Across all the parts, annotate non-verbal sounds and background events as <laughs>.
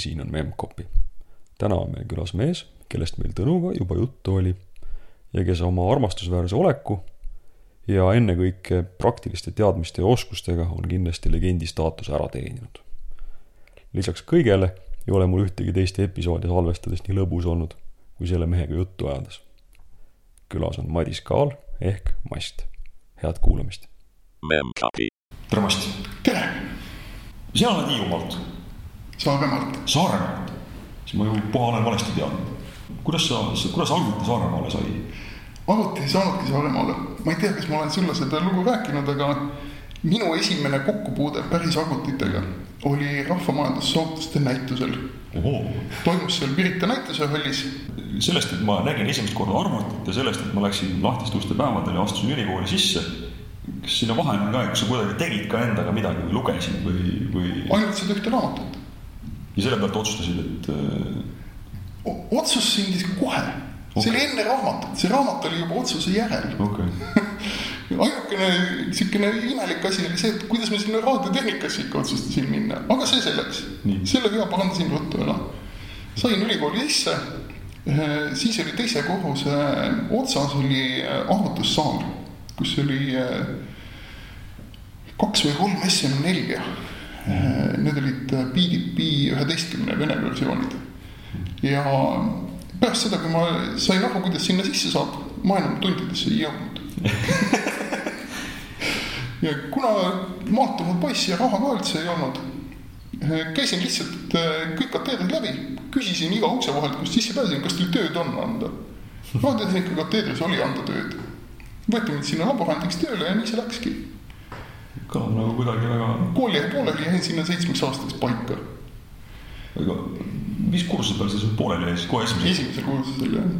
see siin on Memcpy. täna on meil külas mees, kellest meil Tõnuga juba juttu oli ja kes oma armastusväärse oleku ja ennekõike praktiliste teadmiste ja oskustega on kindlasti legendi staatuse ära teeninud. lisaks kõigele ei ole mul ühtegi teist episoodi salvestades nii lõbus olnud, kui selle mehega juttu ajades. külas on Madis Kaal ehk Mast. head kuulamist. tere, Mast. tere, sina oled Hiiumaalt, Saaremaalt. Saaremaalt. siis ma ju puha olen valesti teadnud. kuidas sa, kuidas arvuti Saaremaale sai? arvuti ei saanudki Saaremaale. ma ei tea, kas ma olen sulle seda lugu rääkinud, aga minu esimene kokkupuude päris arvutitega oli rahvamajandussaavutuste näitusel. toimus seal Pirita näitusehallis. sellest, et ma nägin esimest korda arvutit ja sellest, et ma läksin lahtiste uste päevadel ja astusin ülikooli sisse. kas sinna vahele ka, kas sa kuidagi tegid ka endaga midagi või lugesid või, või? ainult seda ühte raamatut. Ja selle pealt otsustasid, et O- otsus sündis kohe okay.. see oli enne raamatut, see raamat oli juba otsuse järel okay. <laughs> ainukene niisugune imelik asi oli see, et kuidas ma sinna raadiotehnikasse ikka otsustasin minna, aga see selleks. selle vea parandasin ruttu ära. sain ülikooli sisse, siis oli teise korruse otsas oli arvutussaal, kus oli kaks või kolm SM4-ja. Need olid BDP üheteistkümne vene versioonid. ja pärast seda, kui ma sain aru, kuidas sinna sisse saab, ma enam tundidesse ei jõudnud <laughs> ja kuna maatunud poiss ja raha ka üldse ei olnud, käisin lihtsalt kõik kateedrid läbi, küsisin iga ukse vahelt, kust sisse pääsesin, kas teil tööd on anda. raadiotehnika kateedris oli anda tööd. võeti mind sinna laborandiks tööle ja nii see läkski. Kõlab nagu kuidagi väga, kooli pooleli, jäin sinna seitsmeks aastaks paika. väga, mis kursuse peal sa seal pooleli jäid, siis kohe esimesel? esimesel kursusel jah.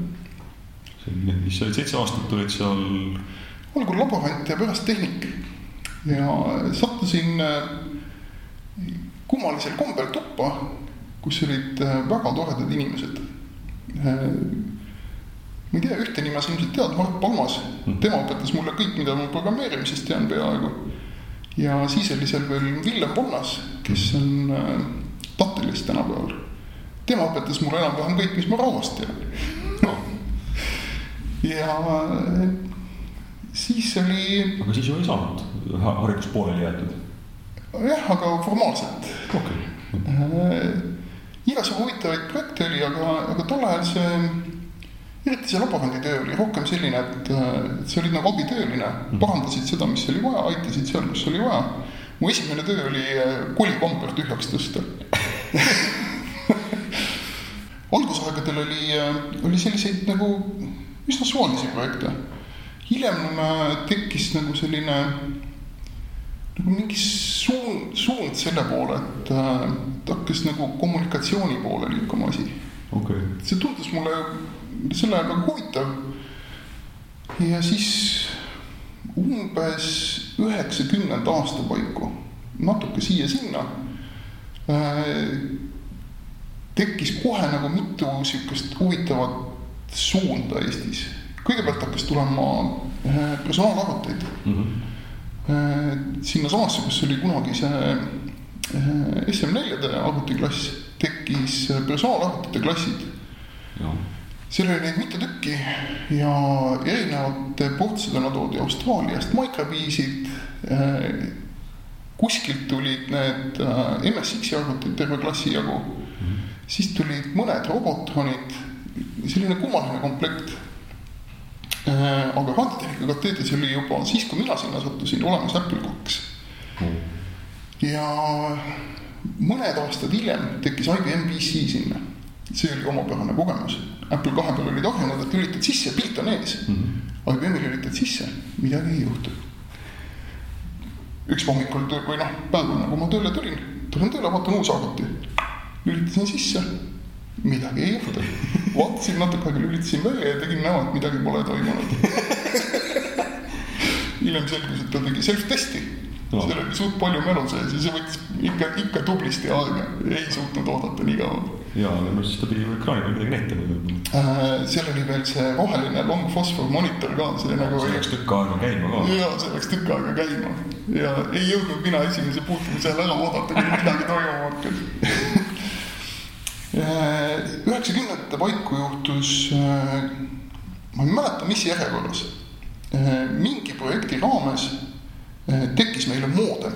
mis sa olid seitse aastat olid seal algul laborant ja pärast tehnik. ja sattusin äh, kummalisel kombel tuppa, kus olid äh, väga toredad inimesed. ma ei tea, ühte nime sa ilmselt tead, Mart Palmas, tema õpetas mulle kõik, mida ma programmeerimisest tean peaaegu. Ja siis oli seal veel Villem Ponnas, kes on äh, Tatelis tänapäeval. tema õpetas mulle enam-vähem kõik, mis ma Rauast tean <laughs> ja siis oli aga siis ju ei saanud ha- haridus pooleli jäetud. jah, aga formaalselt okei äh, igasugu huvitavaid projekte oli, aga, aga tol ajal see, eriti see laboranditöö oli rohkem selline, et, et sa olid nagu abitööline, parandasid seda, mis oli vaja, aitasid seal, kus oli vaja. mu esimene töö oli äh, kolikomber tühjaks tõsta <laughs> algusaegadel oli, oli selliseid nagu üsna suvalisi projekte. hiljem äh, tekkis nagu selline nagu mingi suund, suund selle poole, et äh, hakkas nagu kommunikatsiooni poole liikuma asi. okay. see tundus mulle sel ajal väga huvitav. ja siis umbes üheksakümnenda aasta paiku, natuke siia-sinna äh, tekkis kohe nagu mitu sihukest huvitavat suunda Eestis. kõigepealt hakkas tulema äh, personaalarvuteid mm. -hmm. sinnasamasse, kus oli kunagi see äh, SM4-de arvutiklass, tekkis äh, personaalarvutite klassid. Seal oli neid mitu tükki ja erinevate portsidena toodi Austraaliast Microbeesid. kuskilt tulid need MSX-i arvutid terve klassi jagu mm. -hmm. siis tulid mõned Robotronid, selline kummaline komplekt aga raadiotehnika kateedris oli juba siis, kui mina sinna sattusin, olemas Apple kaks mm.. ja mõned aastad hiljem tekkis IBM PC sinna. See oli omapärane kogemus. Apple kahe peal olid ahjunud, et lülitad sisse, pilt on ees mm. -hmm. IBM-i lülitad sisse, midagi ei juhtu. üks hommikul töö või noh, päeval nagu ma tööle tulin, tulen tööle, vaatan uus arvuti. lülitasin sisse midagi ei juhtu. vaatasin natuke aega, lülitasin välja ja tegin näo, et midagi pole toimunud <laughs> hiljem selgus, et ta tegi self-testi no.. seal oli suht palju mälu sees ja see võttis ikka, ikka tublisti aega, ei suutnud oodata nii kaua. Ja, aga no siis ta pidi ju ekraani peal midagi näitama äh,. seal oli veel see roheline long phosphor monitor ka, see nagu. see läks tükk aega käima ka. ja see läks tükk aega käima ja ei jõudnud mina esimese puutumise ajal ära oodata, kuni midagi toimuma hakkas <laughs> üheksakümnendate paiku juhtus, ma ei mäleta, mis järjekorras, mingi projekti raames tekkis meile moodem.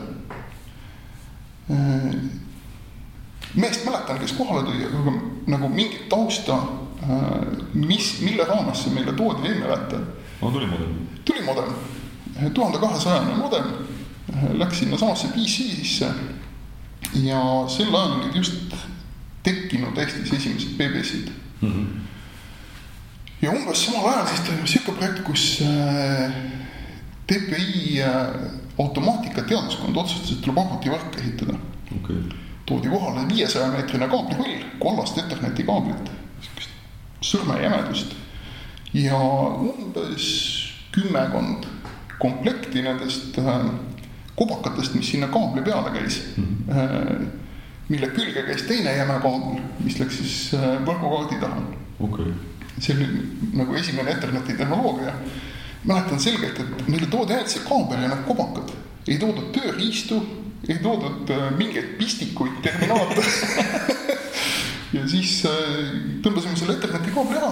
Meest mäletan, kes kohale tuli, aga nagu mingit tausta, mis, mille raames see meile toodi, ei mäleta. no tuli modem? tuli modem, tuhande kahesajane modem, läks sinnasamasse PC sisse ja sel ajal olid just tekkinud Eestis esimesed BBC-d mm. -hmm. ja umbes samal ajal siis toimus sihuke projekt, kus TPI automaatika teaduskond otsustas, et tuleb arvutivõrk ehitada okay.. Toodi kohale viiesaja meetrine kaablipõll, kollast Etherneti kaablit, sihukest sõrmejämedust ja umbes kümmekond komplekti nendest äh, kobakatest, mis sinna kaabli peale käis mm. -hmm. mille külge käis teine jäme kaabel, mis läks siis äh, võrgukaardi taha okay.. see oli nagu esimene Etherneti tehnoloogia. mäletan selgelt, et meile toodi ainult see kaabel ja need kobakad, ei toodud tööriistu, ei toodud mingeid pistikuid, terminaatoreid. <laughs> Ja siis tõmbasime selle Etherneti kaabli ära.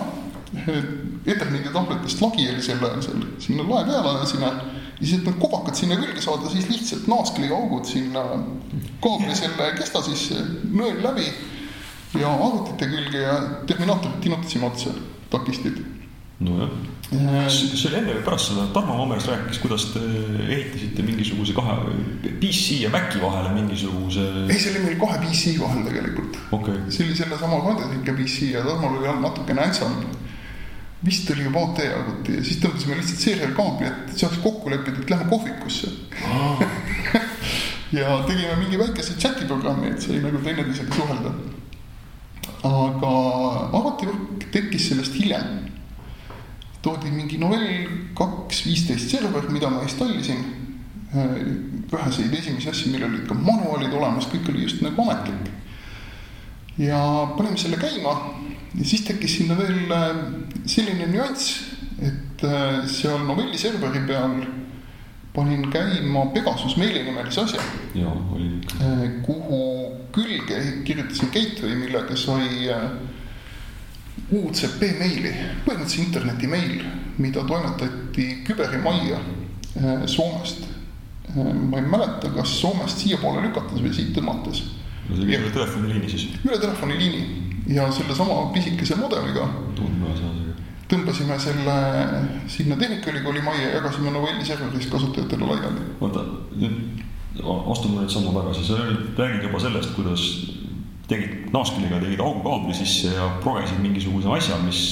Etherneti tabletist lagi oli sel ajal seal, sinna lae peale ajasime ja siis, et need kobakad sinna külge saada, siis lihtsalt naaskliga augud sinna kaabli selle kesta sisse, nõel läbi ja arvutite külge ja terminaatorit tinutasime otsa, takistid. nojah, kas see oli enne või pärast seda, Tarmo Mammers rääkis, kuidas te ehitasite mingisuguse kahe PC ja Maci vahele mingisuguse. ei, see oli meil kahe PC vahel tegelikult okay.. see oli sellesama Kadrike PC ja Tarmol oli all natukene ansambl vist oli juba OT arvuti ja siis tõmbasime lihtsalt seerialkaabli, et saaks kokku leppida, et lähme kohvikusse ah. <laughs> ja tegime mingi väikese chati programmi, et sai nagu teineteisega suhelda. aga arvutivõrk tekkis sellest hiljem. Toodi mingi novell kaks viisteist server, mida ma installisin. väheseid esimesi asju, millel olid ka manuaalid olemas, kõik oli just nagu ametlik. ja panime selle käima ja siis tekkis sinna veel äh, selline nüanss, et äh, seal novelli serveri peal panin käima Pegasus meilinimelise asja. jaa, oli ikka. Äh, kuhu külge kirjutasin gateway, millega sai UCP meili, põhimõtteliselt interneti meil, mida toimetati küberimajja Soomest. ma ei mäleta, kas Soomest siiapoole lükates või siit tõmmates. no see käis üle telefoniliini siis? üle telefoniliini ja sellesama pisikese modemiga tõmbasime selle sinna Tehnikaülikooli majja ja jagasime novelli serveris kasutajatele laiali. oota, nüüd astume nüüd sammu tagasi, sa räägid juba sellest, kuidas tegid naasküliga tegid augu kaabli sisse ja progesid mingisuguse asja, mis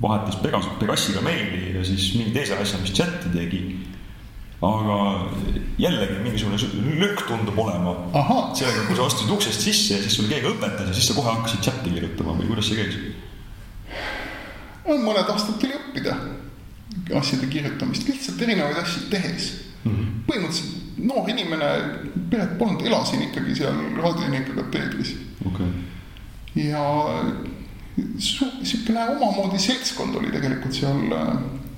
vahetas Pegas, Pegassiga meili ja siis mingi teise asja, mis chati tegi aga jällegi mingisugune lünk tundub olema. sellega, kui sa astusid uksest sisse ja siis sul keegi õpetas ja siis sa kohe hakkasid chati kirjutama või kuidas see käis? mõned aastad tuli õppida asjade kirjutamist, lihtsalt erinevaid asju tehes mm. -hmm. põhimõtteliselt noor inimene, peret polnud, elasin ikkagi seal raadiotehnika kateedris okay.. ja niisugune omamoodi seltskond oli tegelikult seal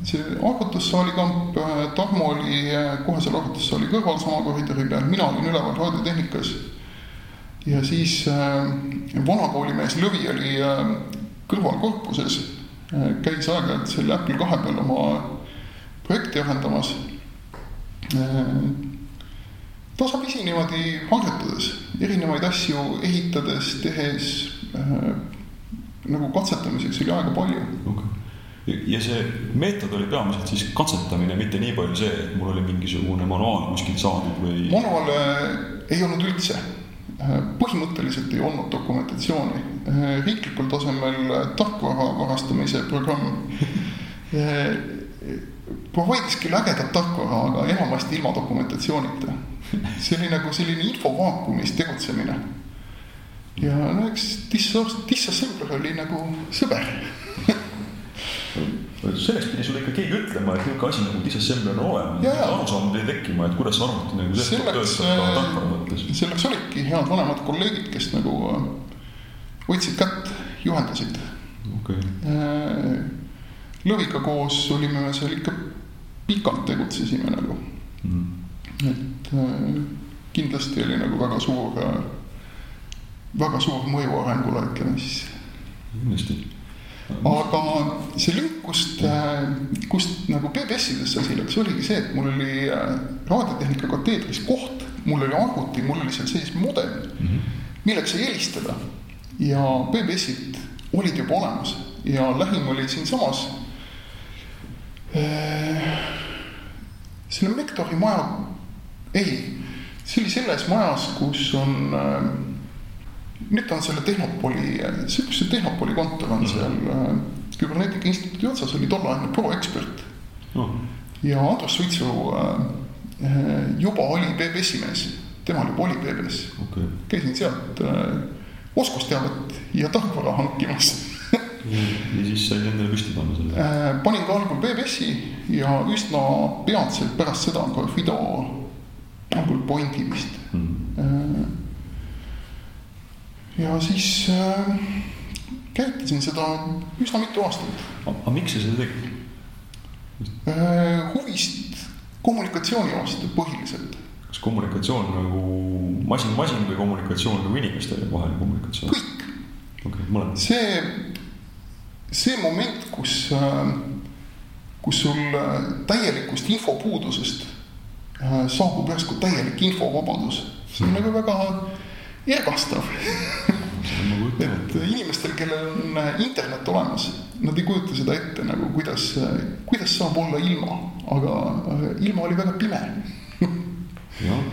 see arvutussaali kamp, äh, Tarmo oli äh, kohe seal arvutussaali kõrval sama koridori peal, mina olin üleval raadiotehnikas. ja siis äh, vanakoolimees Lõvi oli äh, kõrval korpuses äh,, käis aeg-ajalt selle Apple kahe peal oma projekti arendamas äh,. Tasapisi niimoodi harjutades, erinevaid asju ehitades, tehes äh, nagu katsetamiseks oli aega palju okay ja see meetod oli peamiselt siis katsetamine, mitte nii palju see, et mul oli mingisugune manuaal kuskilt saadud või? manuaale ei olnud üldse. põhimõtteliselt ei olnud dokumentatsiooni. riiklikul tasemel tarkvara varastamise programm <laughs> provide'is küll ägedat tarkvara, aga enamasti ilma dokumentatsioonita. <laughs> see oli nagu selline infovaakumis tegutsemine. ja no eks disassembler oli nagu sõber <laughs> sellest pidi sulle ikka keegi ütlema, et niisugune asi nagu disassembler on olemas, arusaam pidi tekkima, et kuidas arvuti nagu selleks, tarkvara mõttes. selleks olidki head vanemad kolleegid, kes nagu äh, hoidsid kätt, juhendasid okay.. Äh, Lõviga koos olime me seal ikka pikalt tegutsesime nagu mm.. et äh, kindlasti oli nagu väga suur väga suur mõju arengule, ütleme siis. kindlasti. aga see lünk, kust, kust nagu PBS-idesse asi läks, oligi see, et mul oli raadiotehnika kateedris koht, mul oli arvuti, mul oli seal sees modem mm, -hmm. milleks sai helistada ja PBS-id olid juba olemas ja lähim oli siinsamas selle Mektori maja, ei, see oli selles majas, kus on äh, nüüd on selle Tehnopoli, see, kus see Tehnopoli kontor on mm -hmm. seal äh, Küberneetika Instituudi otsas, oli tolleaegne proekspert. Oh.. ja Andrus Suitsu äh, juba oli PBS-i mees, temal juba oli PBS okay.. käisin sealt äh, oskusteavet ja tarkvara hankimas ja siis said endale püsti panna selle? Äh, panin ka algul BBS-i ja üsna peatselt pärast seda ka Fido algul Pointi vist mm.. ja siis äh, käitasin seda üsna mitu aastat. aga miks sa seda tegid? huvist kommunikatsiooni vastu põhiliselt. kas kommunikatsioon nagu masin-masin või kommunikatsioon nagu inimeste vaheline kommunikatsioon? kõik. okei okay,, see, see moment, kus äh, kus sul äh, täielikust infopuudusest äh, saabub järsku täielik infovabadus. see on nagu väga ergastav et inimestel, kellel on internet olemas, nad ei kujuta seda ette nagu, kuidas, kuidas saab olla ilma, aga ilma oli väga pime. Jah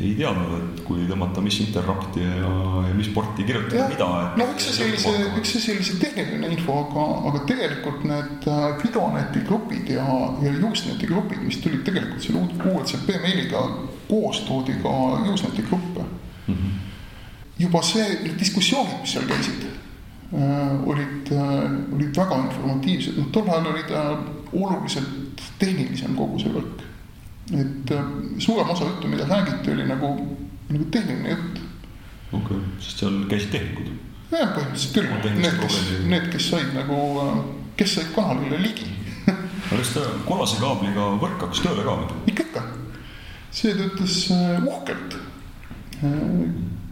ei teadnud, et kui tõmmata mis interrupti ja, ja mis porti kirjutada, mida. no oli see, üks asi oli see tehniline info, aga, aga tegelikult need äh, Fidoneti grupid ja, ja Useneti grupid, mis tulid tegelikult selle ULCP meiliga koos, toodi ka Useneti gruppe mm. -hmm. juba see, need diskussioonid, mis seal käisid äh,, olid äh,, olid väga informatiivsed, noh tol ajal oli ta oluliselt tehnilisem kogu see värk et äh, suurem osa juttu, mida räägiti, oli nagu, nagu tehniline jutt. okei okay., sest seal käisid tehnikud? jah, põhimõtteliselt küll, need, kes, need, kes said nagu, äh, kes said kanalile ligi aga kas ta kollase kaabliga võrk hakkas tööle ka või? ikka, ikka. see töötas äh, uhkelt.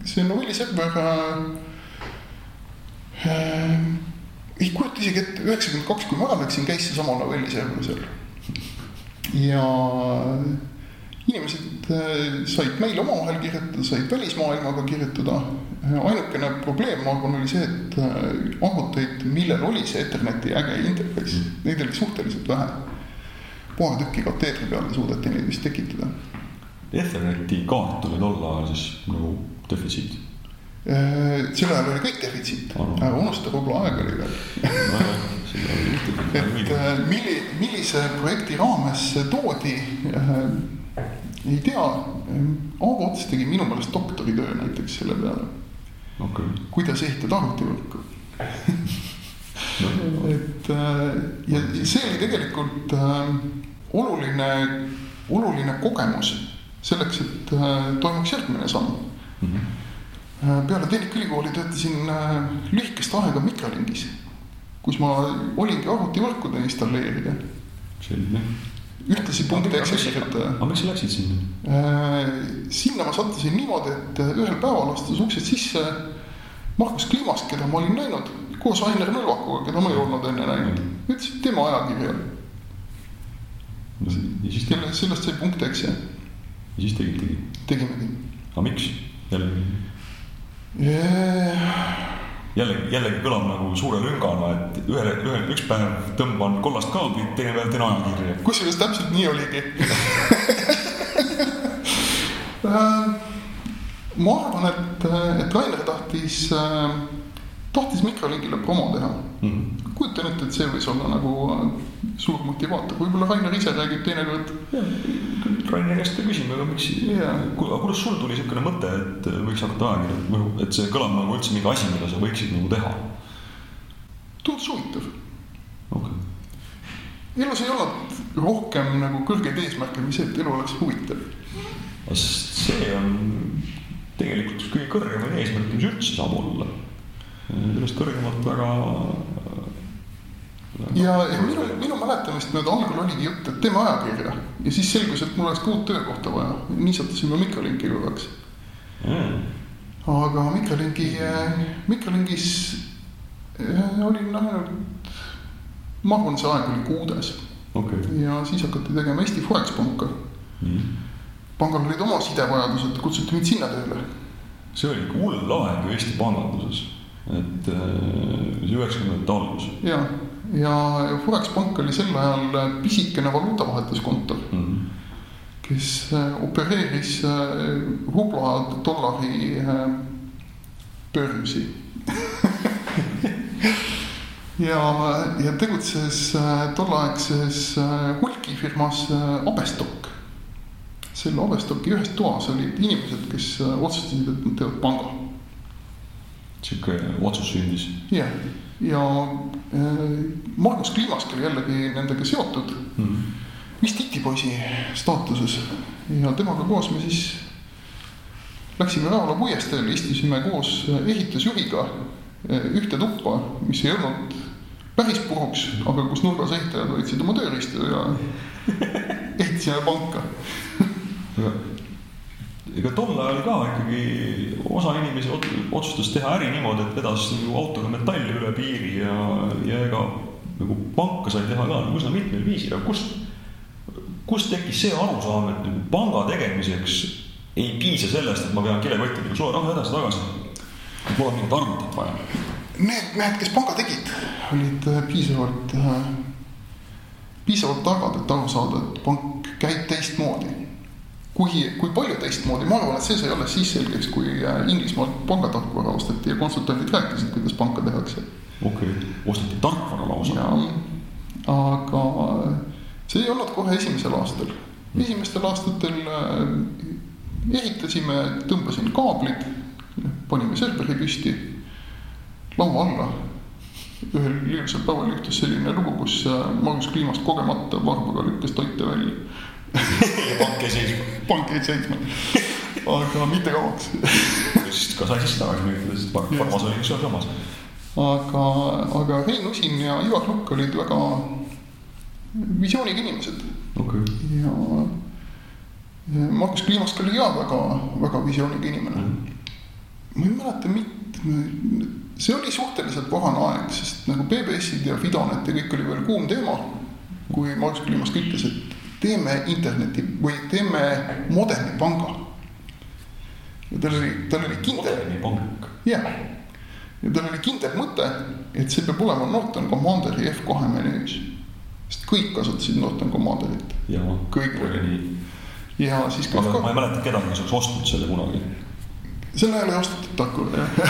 see Novelli server äh, ei kujuta isegi ette, üheksakümmend kaks, kui ma ära läksin, käis seesama Novelli server seal ja inimesed äh, said meil omavahel kirjutada, said välismaailmaga kirjutada. ainukene probleem, ma arvan, oli see, et äh, arvuteid, millel oli see Etherneti äge interface, neid oli suhteliselt vähe. paar tükki kateedri peale suudeti neid vist tekitada. Etherneti kaart oli tol ajal siis nagu defitsiit äh, sel ajal oli kõik defitsiit, ära unusta, võib-olla aeg oli veel. Et äh, milli-, millise projekti raames see toodi äh,, ei tea. Aavo Ots tegi minu meelest doktoritöö näiteks selle peale. Okay.. kuidas ehitada arvutivõrku. <laughs> Et äh, ja see oli tegelikult oluline, oluline kogemus selleks, et toimuks järgmine samm. Mm. -hmm. Peale Tehnikaülikooli töötasin äh, lühikest aega mikrolingis kus ma olingi arvutivõrkude installeerija. selge. ühtlasi .exe kirjutaja. aga miks sa läksid sinna äh,? sinna ma sattusin niimoodi, et äh, ühel päeval astus uksest sisse Margus Kliimast, keda ma olin näinud koos Ainer Nõlvakuga, keda ma ei olnud enne näinud. ütles, et tema ajakirja. ja siis kelle, sellest sai .exe. ja siis tegitegi? tegimegi. aga miks jälle? Jällegi, jällegi kõlab nagu suure lüngana, et ühel, ühel, üks päev tõmban kollast kaablit, teine päev teen ajakirja. kusjuures täpselt nii oligi <laughs> <laughs> ma arvan, et, et Rainer tahtis, tahtis mikrolingile promo teha mm. -hmm. kujutan ette, et see võis olla nagu suur motivaator, võib-olla Rainer ise räägib teinekord. Rainer käest ka küsime, aga miks yeah., kuidas sul tuli niisugune mõte, et võiks hakata ajakirjandama, et see kõlab nagu üldse mingi asi, mida sa võiksid nagu teha? tundus huvitav. okei okay.. elus ei olnud rohkem nagu kõrgeid eesmärke kui see, et elu oleks huvitav. see on tegelikult üks kõige kõrgemaid eesmärke, mis üldse saab olla. Sellest kõrgemalt väga ja, ja minu, minu mäletamist mööda algul oligi jutt, et teeme ajakirja. Ja siis selgus, et mul oleks ka uut töökohta vaja. nii sattusime Mikrolinki korraks. Mm.. aga mikrolingi, mikrolingis äh, olin ainult, ma arvan, see aeg oli kuudes. Okay.. ja siis hakati tegema Eesti Forex panka. Mm.. pangal olid oma sidevajadused, kutsuti mind sinna tööle. see oli hull ju Eesti panganduses, et see üheksakümnendate algus. ja, ja, Forex pank oli sel ajal pisikene valuutavahetuskontor mm. -hmm kes äh, opereeris äh, rubla dollari äh, börsi <laughs> ja, ja tegutses tolleaegses hulgifirmas Abestok. selle Abestoki ühes toas olid inimesed, kes otsustasid, et nad teevad panga. Sihuke otsus sündis. jah, ja, ja Magnus Kliimask oli jällegi nendega seotud mm. -hmm vist titipoisi staatuses ja temaga koos me siis läksime Raula puiesteele, istusime koos ehitusjuhiga ühte tuppa, mis ei olnud päris puruks, aga kus nurgas ehitajad võtsid oma tööriistu ja <laughs> ehitasime panka ega tol ajal ka ikkagi osa inimesi otsustas teha äri niimoodi, et vedas nagu autoga metalli üle piiri ja, ja ega nagu panka sai teha ka nagu üsna mitmel viisil, aga kust kust tekkis see arusaam, et nagu panga tegemiseks ei piisa sellest, et ma pean kilekottidega sulle raha edasi-tagasi. mul on mingit arvutit vaja. Need mehed, kes panga tegid, olid äh, piisavalt, äh, piisavalt targad, et aru saada, et pank käib teistmoodi. Kui, kui palju teistmoodi, ma arvan, et see sai alles siis selgeks, kui äh, Inglismaalt pangatarkvara osteti ja konsultandid rääkisid, kuidas panka tehakse. okei okay., osteti tarkvara lausa. aga see ei olnud kohe esimesel aastal. esimestel aastatel äh, ehitasime, tõmbasin kaablid, panime serveri püsti, laua alla. ühel ilusal päeval juhtus selline lugu, kus äh, Margus Kliimast kogemata varbuga lükkas toite välja ja pank jäi seisma. pank jäi seisma, aga mitte kauaks siis ka sai sisse tagasi lülitada, sest farmas oli seal samas. aga, aga Rein Usin ja Ivar Lukk olid väga visiooniga inimesed okay.. ja Markus Kliimask oli ka väga, väga visiooniga inimene mm.. ma ei mäleta mitme, see oli suhteliselt varane aeg, sest nagu BBS-id ja Fidonet ja kõik oli veel kuum teema. kui Markus Kliimask ütles, et teeme interneti või teeme moderni panga. ja tal oli, tal oli kindel. moderni pank. jah, ja tal oli kindel mõte, et see peab olema Norton Commanderi F2 menüüs sest kõik kasutasid Norton Commanderit. kõik oli nii. ja siis. ma ei mäleta kedagi, kes oleks ostnud selle kunagi. sel ajal ei ostetud Takur jah <laughs>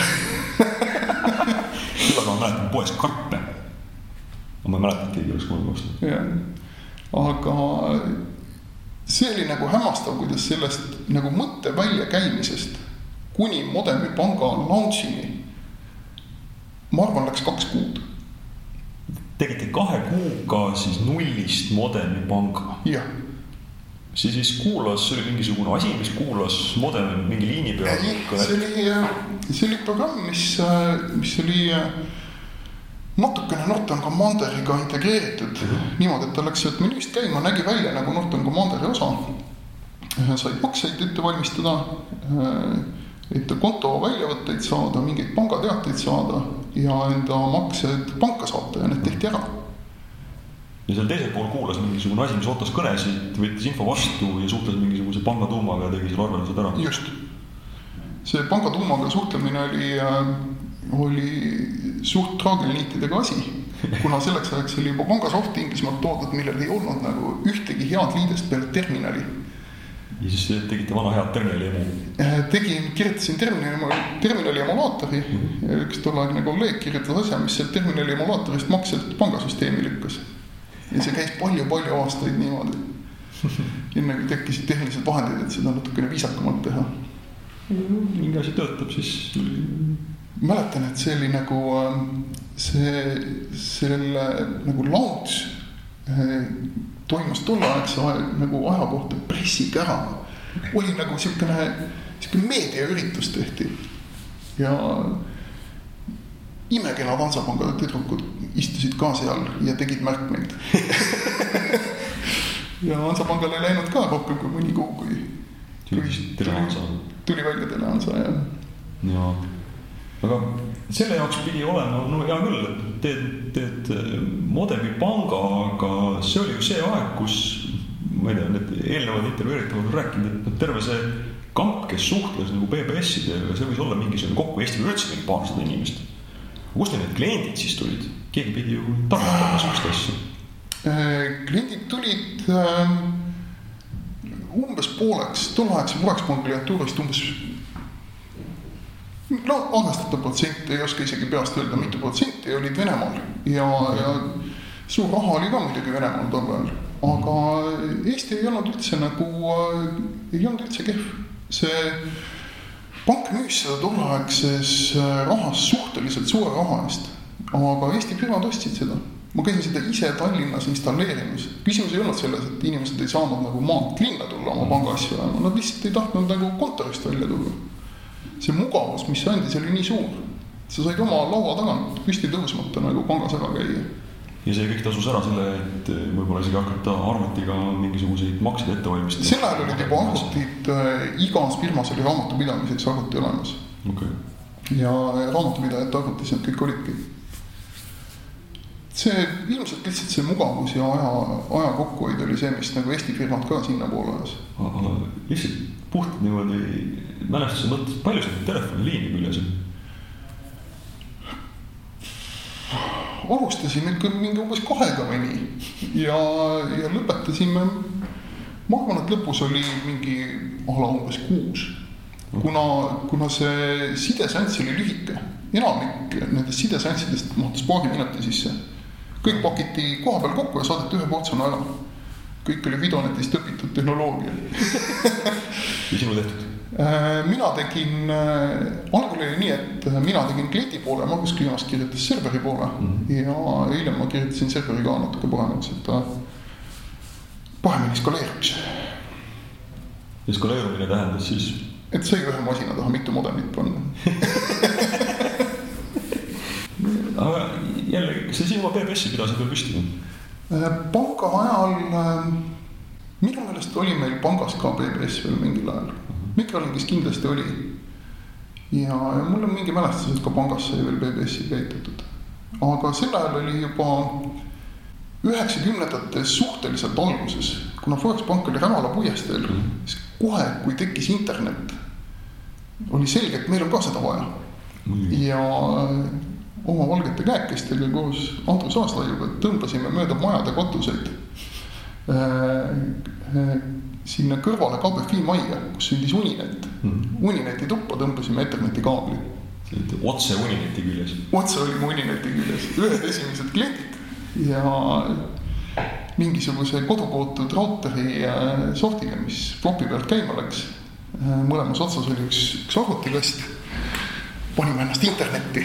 küll aga ma mäletan poes karpe. ma ei mäleta, et keegi oleks kunagi ostnud. Aga see oli nagu hämmastav, kuidas sellest nagu mõtte väljakäimisest kuni Modemi panga launch'ini. ma arvan, läks kaks kuud tegite kahe kuuga siis nullist Modemi panga. jah. see siis kuulas, see oli mingisugune asi, mis kuulas Modemi mingi liini peal. see oli, see oli programm, mis, mis oli natukene Norton Commanderiga integreeritud -hmm. niimoodi, et ta läks sealt menüüst käima, nägi välja nagu Norton Commanderi osa. said makseid ette valmistada et konto väljavõtteid saada, mingeid pangateateid saada ja enda maksed panka saata ja need tehti ära. ja seal teisel pool kuulas mingisugune asi, mis ootas kõnesid, võttis info vastu ja suhtles mingisuguse panga tuumaga ja tegi selle arveldused ära. just. see panga tuumaga suhtlemine oli äh,, oli suht traagelniitidega asi kuna selleks ajaks oli juba pangasoft Inglismaalt toodud, millel ei olnud nagu ühtegi head liidest peale terminali ja siis tegite vana head terminali emu? Äh, tegin, kirjutasin terminali, terminali emulaatori ja üks tolleaegne kolleeg kirjutas asja, mis sealt terminali emulaatorist maksed pangasüsteemi lükkas. ja see käis palju-palju aastaid niimoodi. enne kui tekkisid tehnilised vahendid, et seda natukene viisakamalt teha. mingi asi töötab, siis. Mäletan, et see oli nagu äh, see, selle nagu launch äh, toimus tolleaegse nagu aja kohta pressikära. oli nagu siukene, siukene meediaüritus tehti. Ja imekenad Hansapanga tüdrukud istusid ka seal ja tegid märkmeid. <laughs> Ja Hansapangal ei läinud ka rohkem kui mõni kuu, kui, kui tuli, tuli välja Telehansa ja ja aga selle jaoks pidi olema, no hea küll, teed, teed äh, Modemi panga, aga see oli ju see aeg, kus ma ei tea, need eelnevad intervjueeritavad on rääkinud, et terve see kamp, kes suhtles nagu BBS-idega, see võis olla mingisugune kokku Eestil üldse mingi paarsada inimest. kust need kliendid siis tulid? keegi pidi ju targutama sihukest asja. Äh, kliendid tulid äh, umbes pooleks, tolleaegse Forex-panga klientuurist umbes no arvestatav protsent, ei oska isegi peast öelda, mitu protsenti olid Venemaal. Ja, ja suur raha oli ka muidugi Venemaal tol ajal, aga Eesti ei olnud üldse nagu, ei olnud üldse kehv. see pank müüs seda tolleaegses rahas suhteliselt suure raha eest, aga Eesti firmad ostsid seda. ma käisin seda ise Tallinnas installeerimas, küsimus ei olnud selles, et inimesed ei saanud nagu maalt linna tulla oma pangaasju ajama, nad lihtsalt ei tahtnud nagu kontorist välja tulla see mugavus, mis andis, oli nii suur. sa said oma laua tagant püsti tõusmata nagu pangas ära käia. ja see kõik tasus ära selle, et võib-olla isegi hakata arvutiga mingisuguseid makseid ette valmistama. sel ajal olid juba arvutid äh,, igas firmas oli raamatupidamiseks arvuti olemas okay.. ja raamatupidajate arvutis need kõik olidki. See ilmselt lihtsalt see mugavus ja aja, aja kokkuhoid oli see, mis nagu Eesti firmad ka sinnapoole ajas. aga lihtsalt puhtalt niimoodi mälestuse mõttes, palju sul telefoniliini küljes on? alustasime ikka mingi umbes kahega või nii ja, ja lõpetasime. ma arvan, et lõpus oli mingi a la umbes kuus, kuna, kuna see sideseanss oli lühike, enamik nendest sideseanssidest mahtus paari minuti sisse. Kõik pakiti koha peal kokku ja saadeti ühe portsjoni ära. kõik oli videonetist õpitud tehnoloogia ja <laughs> sinu tehtud? Äh, mina tegin, äh, algul oli nii, et mina tegin kliendi poole, Margus Kliimas kirjutas serveri poole mm -hmm. ja hiljem ma kirjutasin serveri ka natuke paremaks, et ta paremini skaleeruks. ja skaleerumine tähendas siis? et sai ühe masina taha mitu modelit panna <laughs> aga jällegi, kas sa sinu BBS-i pidasid veel püsti? Äh, panga ajal, minu meelest oli meil pangas ka BBS veel mingil ajal mikrolingis kindlasti oli. ja, ja mul on mingi mälestus, et ka pangas sai veel BBS-i käivitatud. aga sel ajal oli juba üheksakümnendate suhteliselt alguses, kuna Forex pank oli Rävala puiesteel, siis kohe, kui tekkis internet, oli selge, et meil on ka seda vaja ja oma valgete käekestega koos Andrus Aaslaiuga tõmbasime mööda majade katuseid äh, äh, sinna kõrvale KBFi majja, kus sündis Uninet mm.. Unineti tuppa tõmbasime eternetikaabli. otse Unineti küljes? otse olime Unineti küljes, ühed esimesed kliendid ja mingisuguse kodukootud rauteri sohtiga, mis flopi pealt käima läks. Äh, mõlemas otsas oli üks, üks arvutikast. panime ennast internetti.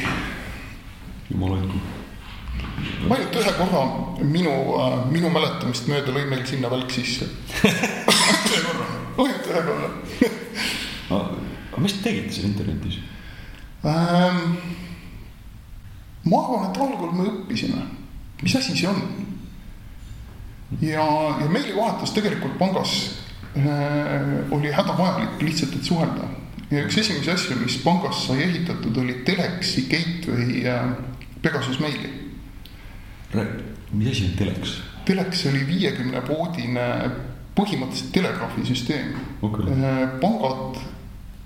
Jumal hoidku ainult ühe korra minu, äh, minu mäletamist mööda lõi meil sinna välk sisse ainult <laughs> ühe korra aga mis te tegite seal internetis ähm,? ma arvan, et algul me õppisime, mis asi see on. ja, ja meilivahetus tegelikult pangas äh, oli hädavajalik lihtsalt, et suhelda. ja üks esimesi asju, mis pangas sai ehitatud, oli Telexi gateway äh, Pegasus meili mis asi on teleks? teleks oli viiekümne voodine põhimõtteliselt telegraafisüsteem okay.. Äh, pangad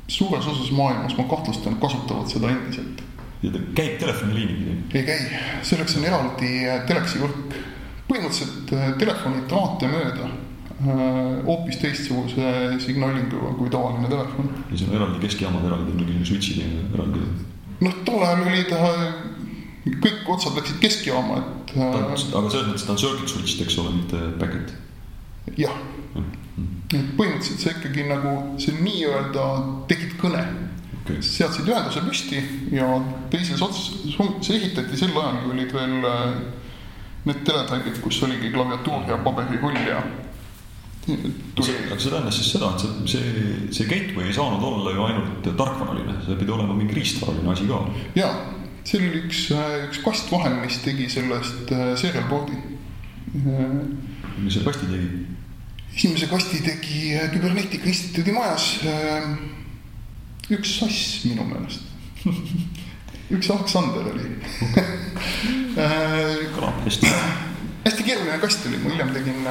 suures osas maailmas, ma kahtlustan, kasutavad seda endiselt. ja ta käib telefoniliini pidi? ei käi, selleks on eraldi äh, teleksi võrk. põhimõtteliselt äh, telefoni traate mööda hoopis teistsuguse signaalinguga kui tavaline telefon. ja seal on eraldi keskjaamad, eraldi mingi switch'id eraldi? noh, tol ajal oli ta kõik otsad läksid keskjaama, et. Äh, aga selles mõttes ta on circuit switched, eks ole, mitte backend. jah mm, -hmm. et põhimõtteliselt sa ikkagi nagu see nii-öelda tegid kõne okay.. seadsid ühenduse püsti ja teises otsas, see ehitati sel ajal, kui olid veel äh, need teletallid, kus oligi klaviatuur ja paberirull ja Tuli... aga see tähendas siis seda, et see, see, see gateway ei saanud olla ju ainult tarkvaraline, see pidi olema mingi riistvaraline asi ka. jaa, seal oli üks, äh, üks kast vahel, mis tegi sellest äh, serial board'i. mis selle kasti tegi? esimese kasti tegi äh, Küberneetika Instituudi majas üks sass minu meelest <laughs> üks Aleksander oli <laughs> kõlab hästi. hästi keeruline kast oli, ma hiljem tegin,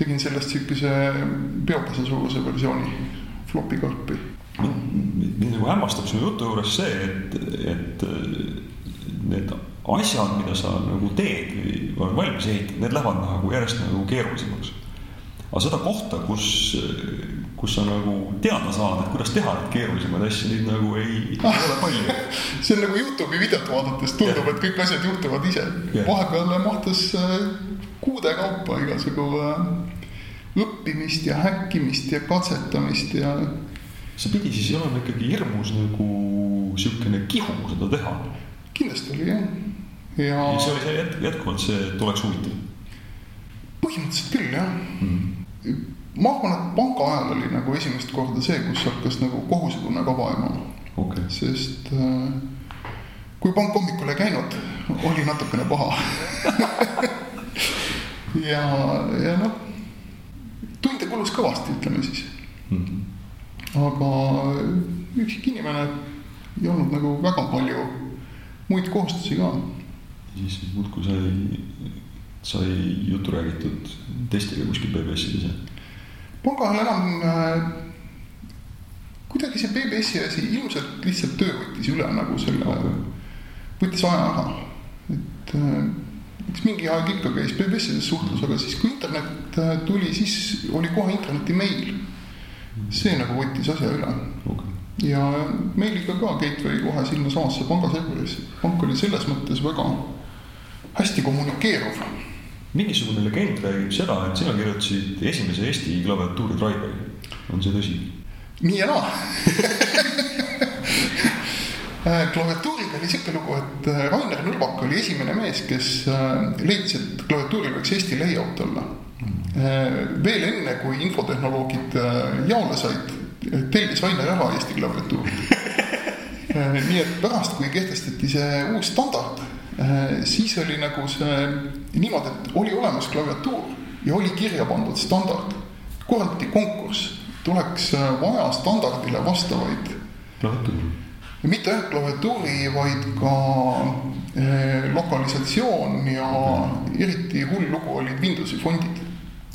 tegin sellest siukese peopese suuruse versiooni, flopi karpi. Mind nagu hämmastab sinu jutu juures see, et, et need asjad, mida sa nagu teed või oled valmis ehitanud, need lähevad nagu järjest nagu keerulisemaks. aga seda kohta, kus, kus sa nagu teada saad, et kuidas teha neid keerulisemaid asju, neid nagu ei, ei ole <laughs> palju. see on nagu Youtube'i videot vaadates tundub, et kõik asjad juhtuvad ise yeah.. vahepeal mahtus äh, kuude kaupa igasugu äh, õppimist ja häkkimist ja katsetamist ja. See pidi siis olema ikkagi hirmus nagu sihukene kihu seda teha. kindlasti oli jah ja. ja see oli see jätk, jätkuvalt see, et oleks huvitav? põhimõtteliselt küll jah mm.. ma arvan, et panga ajal oli nagu esimest korda see, kus hakkas nagu kohusetunne ka vaema okay.. sest äh, kui pank hommikul ei käinud, oli natukene paha <laughs> ja, ja noh, tunde kulus kõvasti, ütleme siis mm. -hmm. Aga üksik inimene ei olnud nagu väga palju muid kohustusi ka siis muudkui sai, sai juttu räägitud teistega kuskil BBS-ides ja? pangal enam äh, kuidagi see BBS-i asi ilmselt lihtsalt töö võttis üle nagu selle võttis aja ära. et äh, eks mingi aeg ikka käis BBS-ides suhtlus, aga siis kui internet äh, tuli, siis oli kohe interneti meil. See nagu võttis asja üle okay. ja meiliga ka Gateway kohe sinnasamasse pangaserverisse. pank oli selles mõttes väga hästi kommunikeeruv. mingisugune legend räägib seda, et sina kirjutasid esimese Eesti klaviatuuri Driveri, on see tõsi? nii ja naa <laughs> klaviatuuriga oli sihuke lugu, et äh, Rainer Nõlvak oli esimene mees, kes äh, leidis, et klaviatuuril võiks Eesti layout olla. Äh, veel enne, kui infotehnoloogid jaole said, tellis Rainer ära Eesti klaviatuuri. <laughs> nii et pärast, kui kehtestati see uus standard Äh, siis oli nagu see niimoodi, et oli olemas klaviatuur ja oli kirja pandud standard. korraldati konkurss, tuleks äh, vaja standardile vastavaid. klaviatuuri. mitte ainult klaviatuuri, vaid ka lokalisatsioon ja mm. eriti hull lugu olid Windowsi fondid.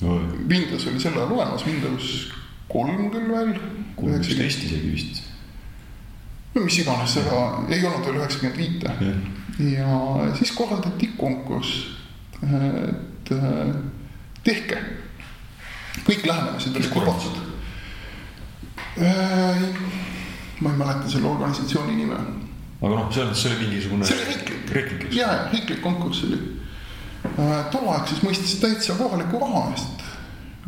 Windows oli sel ajal olemas, Windows kolm küll veel. kuusteist isegi vist. no mis iganes, seda ei olnud veel üheksakümmend viite ja siis korraldati konkurss, et äh, tehke. kõik lähenemised olid lubatud. Äh, ma ei mäleta selle organisatsiooni nime. aga noh, selles mõttes see oli mingisugune. see oli riiklik. riiklik, ja riiklik konkurss oli. Äh, tolleaegses mõistes täitsa kohaliku raha eest.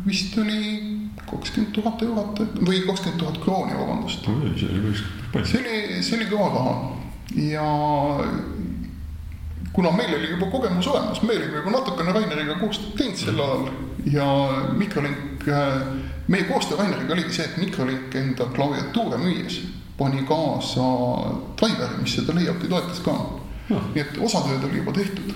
vist oli kakskümmend tuhat eurot või kakskümmend tuhat krooni, vabandust. see oli päris palju. see oli, see oli kõva raha ja kuna meil oli juba kogemus olemas, me olime juba natukene Raineriga koostööd teinud sel ajal ja Microlink, äh, meie koostöö Raineriga oligi see, et Microlink enda klaviatuure müües pani kaasa driveri, mis seda layout'i toetas ka no.. nii et osa tööd oli juba tehtud.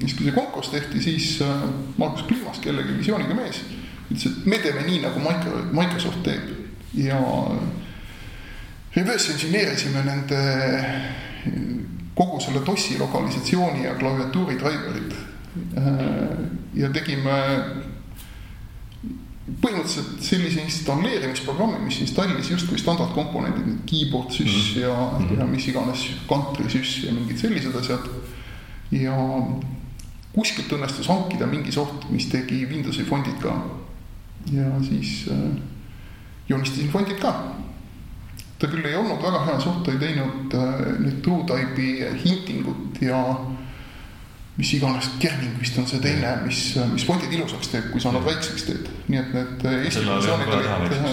Siis, kui see konkurss tehti, siis äh, Margus Kliimas, kellegi visiooniga mees, ütles, et me teeme nii, nagu Microsoft teeb ja reverse engineerisime nende kogu selle DOS-i lokalisatsiooni ja klaviatuuri driver'id. Äh, ja tegime põhimõtteliselt sellise installeerimisprogrammi, mis installis justkui standardkomponendid, keyboard süss -hmm. ja mm, -hmm. ja mis iganes, country süss ja mingid sellised asjad. ja kuskilt õnnestus hankida mingi soht, mis tegi Windowsi fondid ka. ja siis äh, joonistasin fondid ka. Ta küll ei olnud väga hea suht, ta ei teinud äh, nüüd TrueType'i hintingut ja mis iganes, kerning vist on see teine, mis, mis fondid ilusaks teeb, kui sa nad väikseks teed. nii et need äh, Eesti versioonid olid, äh,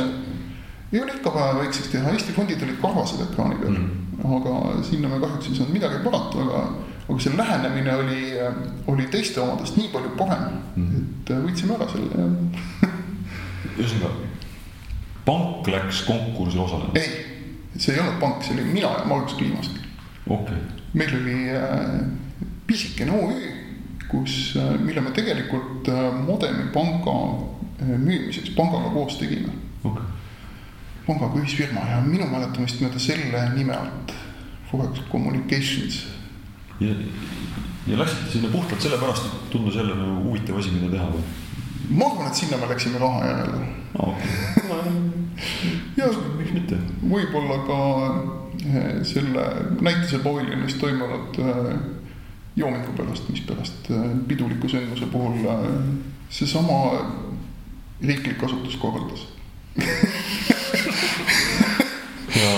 ei ole ikka vaja väikseks teha, Eesti fondid olid karvased ekraani peal. Mm.. aga sinna me kahjuks ei saanud midagi parata, aga, aga see lähenemine oli, oli teiste omadest nii palju parem mm., et võitsime ära selle <laughs> ühesõnaga, pank läks konkursil osalema? ei see ei olnud pank, see olin mina ja Margus Kliimas okay.. meil oli äh, pisikene OÜ, kus äh,, mille me tegelikult äh, Modemi panga äh, müümiseks pangaga koos tegime okay.. pangaga ühisfirma ja minu mäletamist mööda selle nime alt Forex Communications. Ja, ja läksite sinna puhtalt sellepärast, et tundus jälle nagu huvitav asi, mida teha või? ma arvan, et sinna me läksime raha järele no,. Okay. <laughs> ja miks mitte? võib-olla ka eh, selle näitise paviljonis toimunud eh, joomiku pärast, mis pärast eh, piduliku sündmuse puhul seesama riiklik asutus korraldas <laughs> ja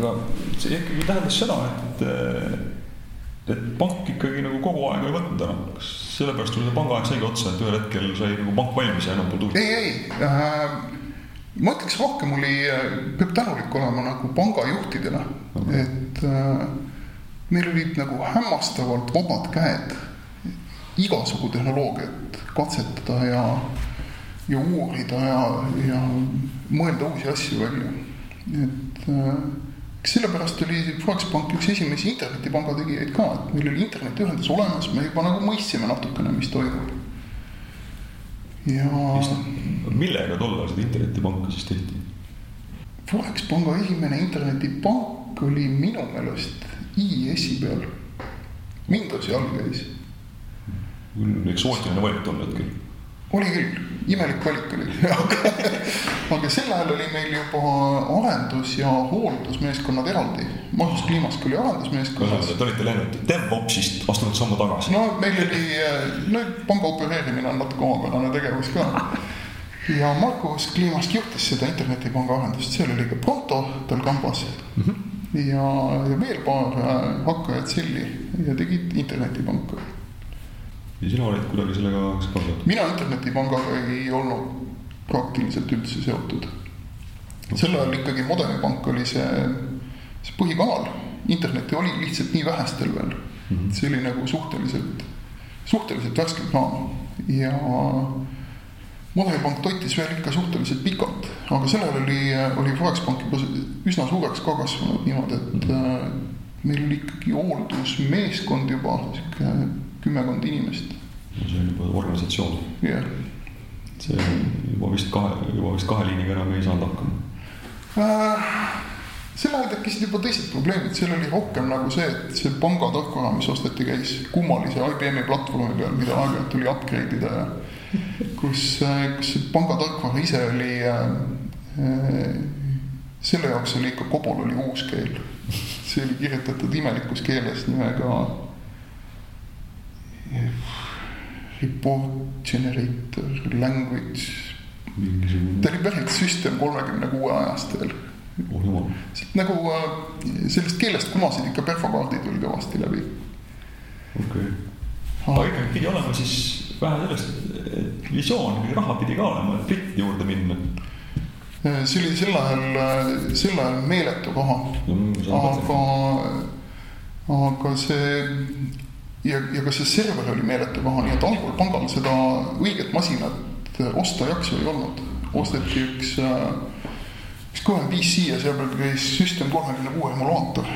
aga see ikkagi tähendas seda, et, et pank ikkagi nagu kogu aega ei võtnud ära. kas sellepärast tuli see pangaaeg saigi otsa, et ühel hetkel sai nagu pank valmis ja enam polnud huvi? ei, ei äh,, ma ütleks rohkem oli, peab tänulik olema nagu pangajuhtidele okay., et äh, meil olid nagu hämmastavalt vabad käed igasugu tehnoloogiat katsetada ja ja uurida ja, ja mõelda uusi asju välja. et äh, sellepärast oli Foxpank üks esimesi internetipanga tegijaid ka, et meil oli internetiühendus olemas, me juba nagu mõistsime natukene, mis toimub. ja. millega tollal seda internetipanka siis tehti? Forex panga esimene internetipank oli minu meelest IIS-i peal. Windowsi all käis. eksootiline valik tol hetkel oli küll, imelik valik oli <laughs> aga sel ajal oli meil juba arendus- ja hooldusmeeskonnad eraldi. Magnus Kliimask oli arendusmeeskonnas. Te olite läinud DevOpsist astunud sammu tagasi. no meil oli, no panga opereerimine on natuke omapärane tegevus ka. ja Margus Kliimask juhtis seda internetipanga arendust, seal oli ka Pronto tal kambas mm. -hmm. ja, ja veel paar äh, hakkajat selli ja tegid internetipanka ja sina olid kuidagi sellega seotud? mina internetipangaga ei olnud praktiliselt üldse seotud. sel ajal ikkagi Modemipank oli see, see põhikanal, internetti oli lihtsalt nii vähestel veel mm. -hmm. see oli nagu suhteliselt, suhteliselt värske plaan ja Modemipank toitis veel ikka suhteliselt pikalt, aga sel ajal oli, oli Forex-pank juba üsna suureks ka kasvanud niimoodi, et mm -hmm. meil oli ikkagi hooldusmeeskond juba sihuke kümmekond inimest. see on juba organisatsioon. jah yeah.. see juba vist kahe, juba vist kahe liiniga enam ei saanud hakkama äh,. sel ajal tekkisid juba teised probleemid, seal oli rohkem nagu see, et see pangatarkvara, mis osteti, käis kummalise IBM-i platvormi peal, mida aeg-ajalt tuli upgrade ida ja kus, kus see pangatarkvara ise oli äh, selle jaoks oli ikka Cobol oli uus keel. see oli kirjutatud imelikus keeles nimega report generator language. ta oli pärit süsteem kolmekümne kuue ajast veel oh jumal. nagu äh, sellest keelest kumasid ikka perfokaardid veel kõvasti läbi. okei okay., aga ikkagi pidi olema siis vähe sellest, et visioon, raha pidi ka olema, et britti juurde minna. Äh, see oli sel ajal, äh, sel ajal meeletu raha no,, aga, aga see ja, ja ka see server oli meeletu paha, nii et algul pangal seda õiget masinat osta jaksu ei olnud. osteti üks, üks kõvem PC ja seal peal käis System kolmekümne kuue emulaator,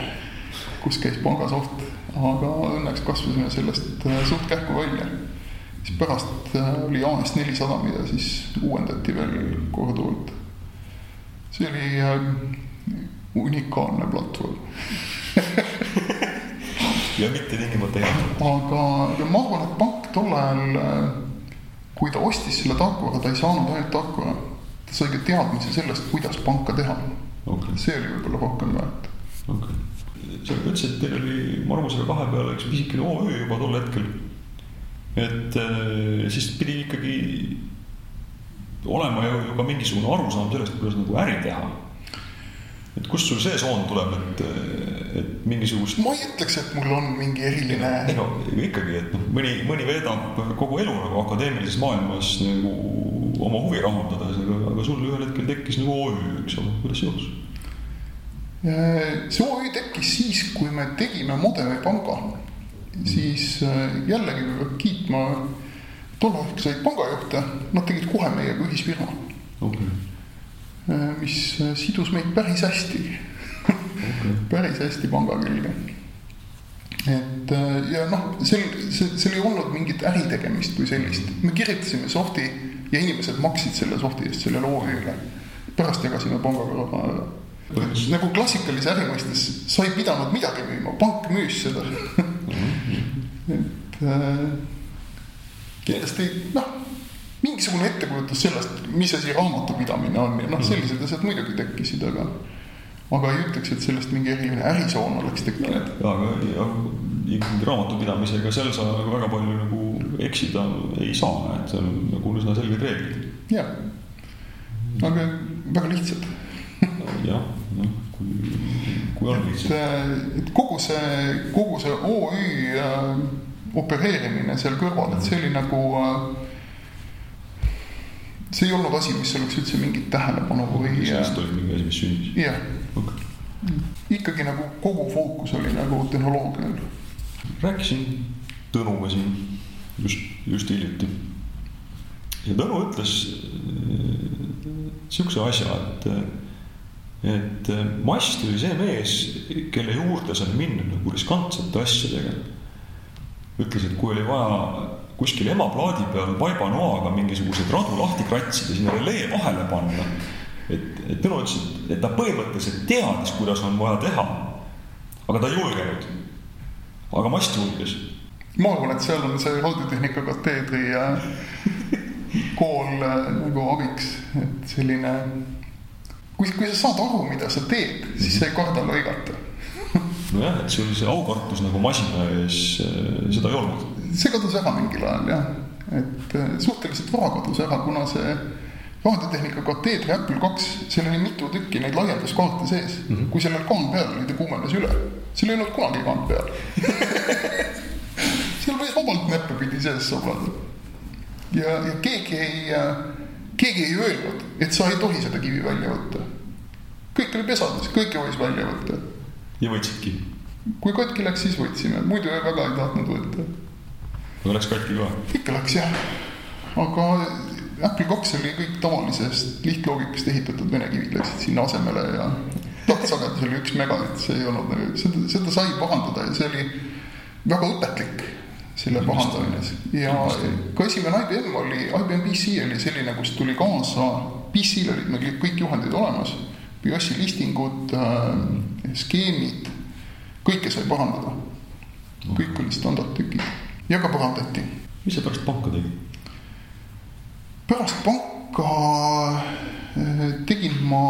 kus käis pangasoft, aga õnneks kasvasime sellest äh, suht kähku välja. siis pärast äh, oli AS nelisada, mida siis uuendati veel korduvalt. see oli äh, unikaalne platvorm <laughs> ja mitte tingimata hea. aga, aga ma arvan, et pank tol ajal, äh, kui ta ostis selle tarkvara, ta ei saanud ainult tarkvara. ta sai ka teadmise sellest, kuidas panka teha okay.. see oli võib-olla rohkem väärt. okay., sa ütlesid, et teil oli Marmusega kahe peale üks pisikene OÜ juba tol hetkel. et äh, siis pidi ikkagi olema ju ka mingisugune arusaam sellest, kuidas nagu äri teha et kust sul see soon tuleb, et, et mingisugust. ma ei ütleks, et mul on mingi eriline. ei no ikkagi, et noh, mõni, mõni veedab kogu elu nagu akadeemilises maailmas nagu oma huvi rahuldades, aga, aga sul ühel hetkel tekkis nagu OÜ, eks ole, kuidas see juhtus? see OÜ tekkis siis, kui me tegime Modemi panga, siis äh, jällegi peab kiitma tolleaegseid pangajuhte, nad tegid kohe meiega ühisfirma okay mis äh, sidus meid päris hästi okay. <laughs> päris hästi panga külge. et äh, ja noh, see, seal ei olnud mingit äritegemist kui sellist, me kirjutasime soft'i ja inimesed maksid selle sohti eest sellele OÜ-le. pärast jagasime pangaga raha ära. nagu klassikalise äri mõistes, sa ei pidanud midagi müüma, pank müüs seda <laughs> et äh, kindlasti noh, mingisugune ettekujutus sellest, mis asi raamatupidamine on ja noh, sellised asjad muidugi tekkisid, aga aga ei ütleks, et sellest mingi eriline ärisoon oleks tekkinud. aga ja, ikkagi raamatupidamisega seal sa nagu väga palju nagu eksida ei saa, et seal on nagu üsna selged reeglid. jah, aga väga lihtsad <laughs> jah, noh, kui, kui on lihtsad. et kogu see, kogu see OÜ äh, opereerimine seal kõrval, et see oli nagu äh, see ei olnud asi, mis oleks üldse mingit tähelepanu või. sellest oli mingi asi, mis sündis? jah okay.. ikkagi nagu kogu fookus oli nagu tehnoloogial. rääkisin Tõnuga siin just, just hiljuti. ja Tõnu ütles äh, sihukese asja, et, et Mast oli see mees, kelle juurde sai minna nagu riskantsete asjadega. ütles, et kui oli vaja kuskil emaplaadi peal vaibanoaga mingisuguseid radu lahti kratsida, sinna relee vahele panna. et, et Tõnu ütles, et ta põhimõtteliselt teadis, kuidas on vaja teha. aga ta ei julgenud. aga Mast julges. ma arvan, et seal on see raadiotehnika kateedri kool äh, nagu abiks, et selline. kui, kui sa saad aru, mida sa teed, siis sa ei karda lõigata nojah, et sul see aukartus nagu masina ees, äh, seda ei olnud see kadus ära mingil ajal jah, et äh, suhteliselt vara kadus ära, kuna see raadiotehnika kateedri Apple kaks, seal oli mitu tükki neid laienduskaarte sees mm. -hmm. kui sellel kaan peal oli, ta kuumenes üle. seal ei olnud kunagi kaant peal <laughs> seal võis vabalt näppe pidi sees soblada. ja, ja keegi ei, äh, keegi ei öelnud, et sa ei tohi seda kivi välja võtta. kõik oli pesades, kõike võis välja võtta. Ja võtsidki? kui katki läks, siis võtsime, muidu väga ei tahtnud võtta. Aga läks katki ka? ikka läks jah, aga Apple kaks oli kõik tavalisest lihtloogikast ehitatud. Vene kivid läksid sinna asemele ja tahtsagedus oli üks megabitt, see ei olnud nagu, seda, seda sai pahandada ja see oli väga õpetlik, selle pahandamine. ja ka esimene IBM oli, IBM PC oli selline, kus tuli kaasa, PC-l olid meil kõik juhendid olemas, BIOS-i listingud äh,, skeemid, kõike sai pahandada. kõik olid standardtükid ja ka parandati. mis sa pärast panka tegid? pärast panka eh, tegin ma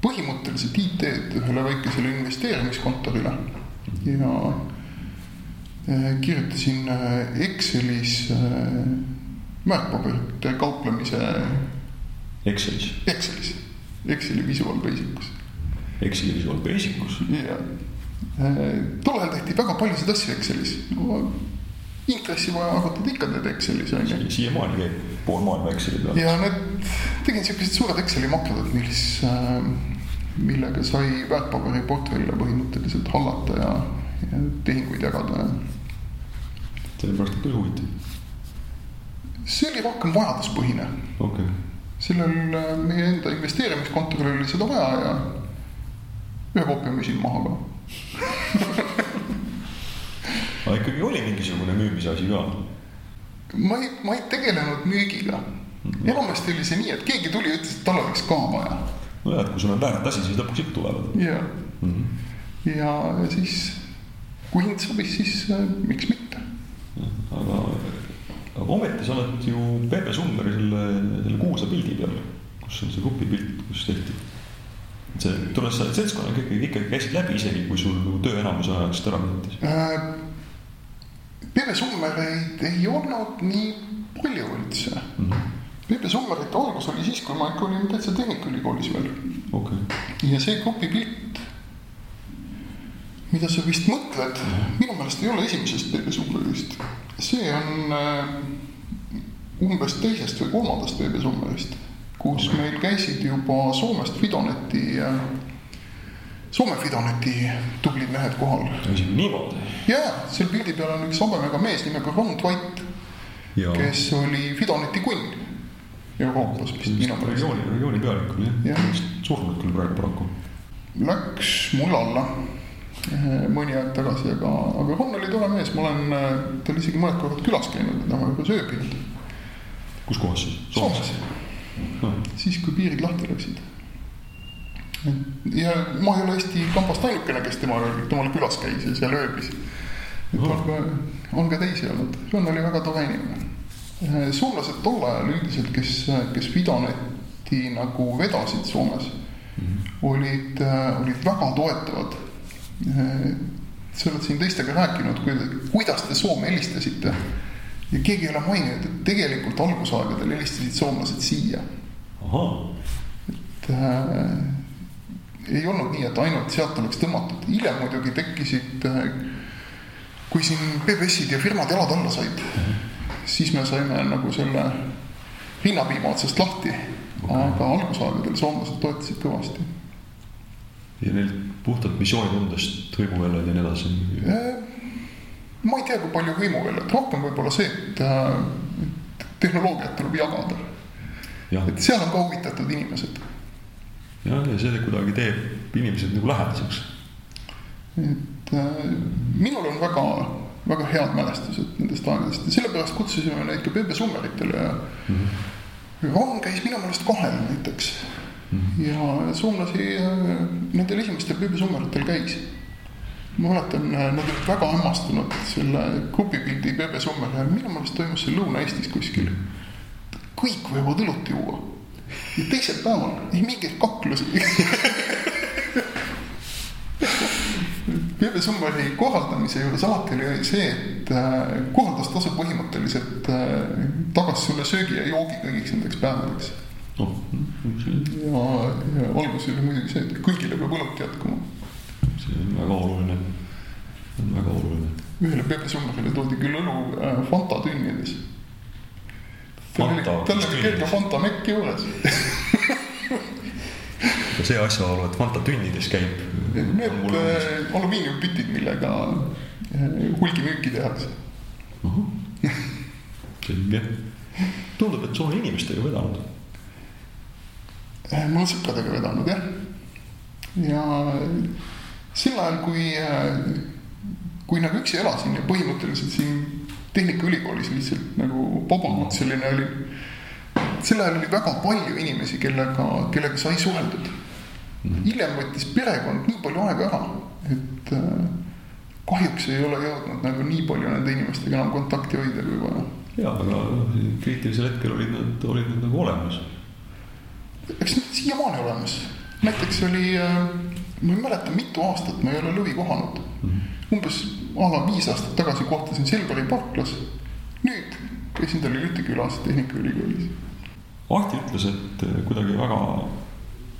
põhimõtteliselt IT-d ühele väikesele investeerimiskontorile ja eh, kirjutasin Excelis väärtpaberite kauplemise. Excelis? Excelis, Exceli Visual Basicus. Exceli Visual Basicus? jah tol ajal tehti väga paljusid asju Excelis no,. intressi vaja arvutada ikka teed Excelis on ju. siiamaani käib pool maailma Exceli peal. ja need, tegin siukesed suured Exceli makrod, mis äh,, millega sai väärtpaberi portfelle põhimõtteliselt hallata ja, ja tehinguid jagada. sellepärast on küll huvitav. see oli rohkem vajaduspõhine. okei okay. Sellel äh, meie enda investeerimiskontoril oli seda vaja ja ühe koopia müüsin maha ka <laughs> aga ikkagi oli mingisugune müümise asi ka? ma ei, ma ei tegelenud müügiga mm. -hmm. enamasti oli see nii, et keegi tuli ja ütles, et tal oleks ka vaja. nojah, et kui sul on väärt asi, siis lõpuks ikka tulevad. ja mm, -hmm. ja, ja siis kui hind sobis, siis äh, miks mitte. aga, aga ometi sa oled ju Pepe Summeri selle, selle kuulsa pildi peal, kus on see grupipilt, kus tehti see, tuleb sa seltskonnaga ikkagi, ikkagi käisid läbi, isegi kui sul nagu töö enamuse ajast ära võttis äh,? Peebe Summereid ei olnud nii palju üldse mm. -hmm. Peebe Summerite algus oli siis, kui ma ikka olin täitsa Tehnikaülikoolis veel okay.. ja see grupipilt, mida sa vist mõtled -hmm. minu meelest ei ole esimesest Peebe Summerist. See on äh, umbes teisest või kolmandast Peebe Summerist kus meil käisid juba Soomest Fidoneti, Soome Fidoneti tublid mehed kohal. niimoodi? ja, seal pildi peal on üks habemega mees nimega Ron Dwight, kes oli Fidoneti kunn Euroopas vist regiooni, regiooni pealik oli jah ja., surnud küll praegu paraku. Läks mul alla mõni aeg tagasi, aga, aga Ron oli tore mees, ma olen tal isegi mõned korrad külas käinud, temaga juba sööbinud kus kohas siis? Soomes no.. siis, kui piirid lahti läksid. ja ma ei ole Eesti kambast ainukene, kes temale, temale külas käis ja seal ööbis. et no. on ka, on ka teisi olnud, Jon oli väga tore inimene. soomlased tol ajal üldiselt, kes, kes Vidoneti nagu vedasid Soomes mm, -hmm. olid, olid väga toetavad sa oled siin teistega rääkinud, kuidas te Soome helistasite ja keegi ei ole maininud, et tegelikult algusaegadel helistasid soomlased siia. et äh, ei olnud nii, et ainult sealt oleks tõmmatud, hiljem muidugi tekkisid äh,, kui siin PBS-id ja firmad jalad alla said mm, -hmm. siis me saime nagu selle rinnapiima otsast lahti okay., aga algusaegadel soomlased toetasid kõvasti ja neil puhtalt missioonitundest hõimuväljad ja nii edasi? ma ei tea, kui palju hõimuväljad, rohkem võib-olla see, et äh, tehnoloogiat tuleb jagada. et seal on ka huvitatud inimesed. jah, ja see kuidagi teeb inimesed nagu lähedaseks. et äh, minul on väga, väga head mälestused nendest aegadest ja sellepärast kutsusime neid ka Pepe Summeritele ja mm -hmm. Ron käis minu meelest kahel näiteks ja soomlasi äh, nendel esimestel beebisummeritel käis. ma mäletan, äh, nad olid väga hämmastunud selle grupipildi beebesummeri ajal, minu meelest toimus see Lõuna-Eestis kuskil. kõik võivad õlut juua. Ja teisel päeval ei mingeid kaklusi. <laughs> Beebesummeri korraldamise juures alati oli see, et äh, korraldustasu põhimõtteliselt tagas sulle söögi ja joogi kõigiks nendeks päevadeks. Noh, ja, ja algus oli muidugi see, et kõigile peab õlut jätkuma. see on väga oluline, on väga oluline. ühele Pepe Summerile toodi küll õlu äh, Fanta tünnides. tal oli, kerge Fanta mekk juures see asjaolu, et Fanta tünnides käib. Need äh, alumiiniumpütid, millega äh, hulgimüüki tehakse. selge. tundub, et sa oled inimestega vedanud ma olen sõpradega vedanud jah. ja sel ajal, kui, kui nagu üksi elasin ja põhimõtteliselt siin Tehnikaülikoolis lihtsalt nagu vabamalt selline oli. sel ajal oli väga palju inimesi, kellega, kellega sai suheldud. Mhm. hiljem võttis perekond nii palju aega ära, et äh, kahjuks ei ole jõudnud nagu nii palju nende inimestega enam kontakti hoida kui vaja. ja, aga kriitilisel hetkel olid nad, olid nad nagu olemas eks need siiamaani olemas. näiteks oli, äh, ma ei mäleta, mitu aastat ma ei ole lõvi kohanud mm. -hmm. umbes a la viis aastat tagasi kohtasin Selveri parklas. nüüd käisin tal Jüti külas Tehnikaülikoolis. Ahti ütles, et äh, kuidagi väga,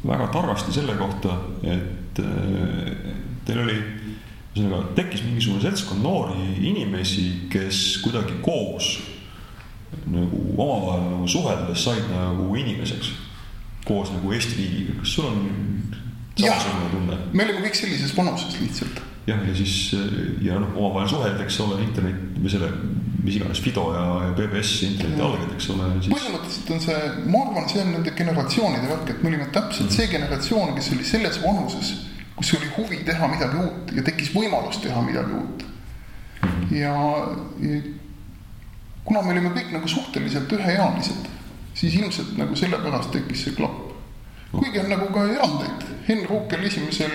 väga targasti selle kohta, et äh, teil oli ühesõnaga tekkis mingisugune seltskond noori inimesi, kes kuidagi koos nagu omavahel nagu suheldes said nagu inimeseks koos nagu Eesti riigiga, kas sul on samasugune tunne? me olime kõik sellises vanuses lihtsalt. jah, ja siis ja noh, omavahel suhelda, eks ole, internet või selle, mis iganes Fido ja, ja PBS interneti alged, eks ole siis.... põhimõtteliselt on see, ma arvan, see on nende generatsioonide värk, et me olime täpselt see generatsioon, kes oli selles vanuses, kus oli huvi teha midagi uut ja tekkis võimalus teha midagi uut. ja, ja kuna me olime kõik nagu suhteliselt üheealised siis ilmselt nagu sellepärast tekkis see klapp. kuigi on nagu ka erandeid, Henn Ruukel esimesel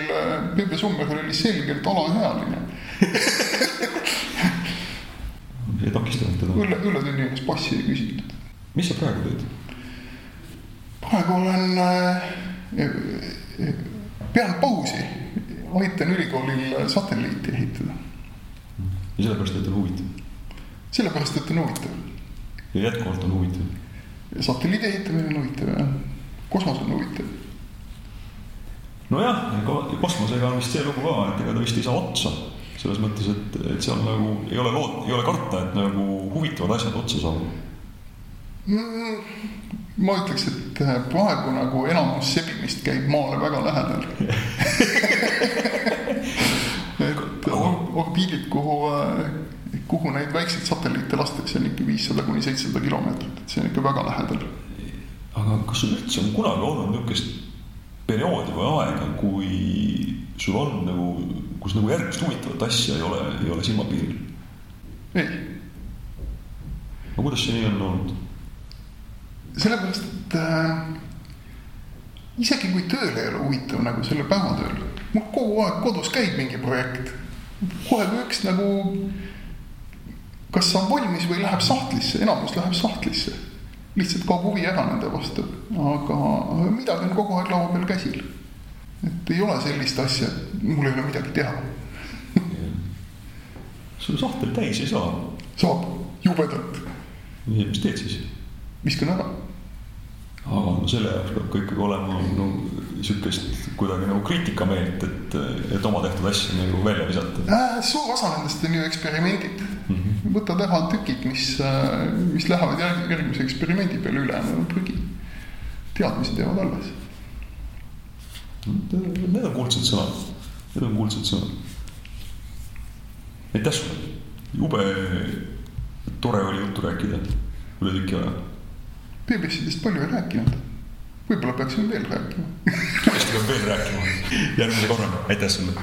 Peepe äh, Summeril oli selgelt alaealine <laughs> ei takistanud teda? üle, ületunni ees passi ei küsitud. mis sa praegu teed? praegu olen äh,, pean pausi, aitan ülikoolil satelliiti ehitada. ja sellepärast, et on huvitav? sellepärast, et on huvitav. ja jätkuvalt on huvitav satelliidi ehitamine on huvitav ja kosmos on huvitav. nojah, kosmosega on vist see lugu ka, et ega ta vist ei saa otsa. selles mõttes, et, et seal nagu ei ole lood, ei ole karta, et nagu huvitavad asjad otsa saavad mm,. ma ütleks, et äh, praegu nagu enamus sebimist käib maale väga lähedal <laughs> orbiidid, kuhu äh, kuhu neid väikseid satelliite lastakse, on ikka viissada kuni seitsesada kilomeetrit, et see on ikka väga lähedal. aga kas sul üldse on kunagi olnud niisugust perioodi või aega, kui sul on nagu, kus nagu järgmist huvitavat asja ei ole, ei ole silmapiiril? ei. no kuidas see nii on olnud? sellepärast, et äh, isegi kui tööl ei ole huvitav nagu selle päevatööl, mul kogu aeg kodus käib mingi projekt. kohe kui üks nagu, kas on valmis või läheb sahtlisse, enamus läheb sahtlisse. lihtsalt kaob huvi ära nende vastu, aga midagi on kogu aeg laua peal käsil. et ei ole sellist asja, et mul ei ole midagi teha <laughs> sul sahtel täis ei saa. saab, jubedalt. mis teed siis? viskan ära. aga no selle jaoks peab ka ikkagi olema no sihukest kuidagi nagu kriitikameelt, et, et oma tehtud asju nagu välja visata äh,. suur osa nendest on ju eksperimendid võtad ära tükid, mis, äh, mis lähevad järgmise eksperimendi peale, ülejäänud on prügi. teadmised jäävad alles. Need on kuldsed sõnad, need on kuldsed sõnad. Aitäh sulle, jube tore oli juttu rääkida üle tüki aja. BBC-dest palju ei rääkinud, võib-olla peaksime veel rääkima. Kindlasti peab veel rääkima, järgmise korraga, aitäh sulle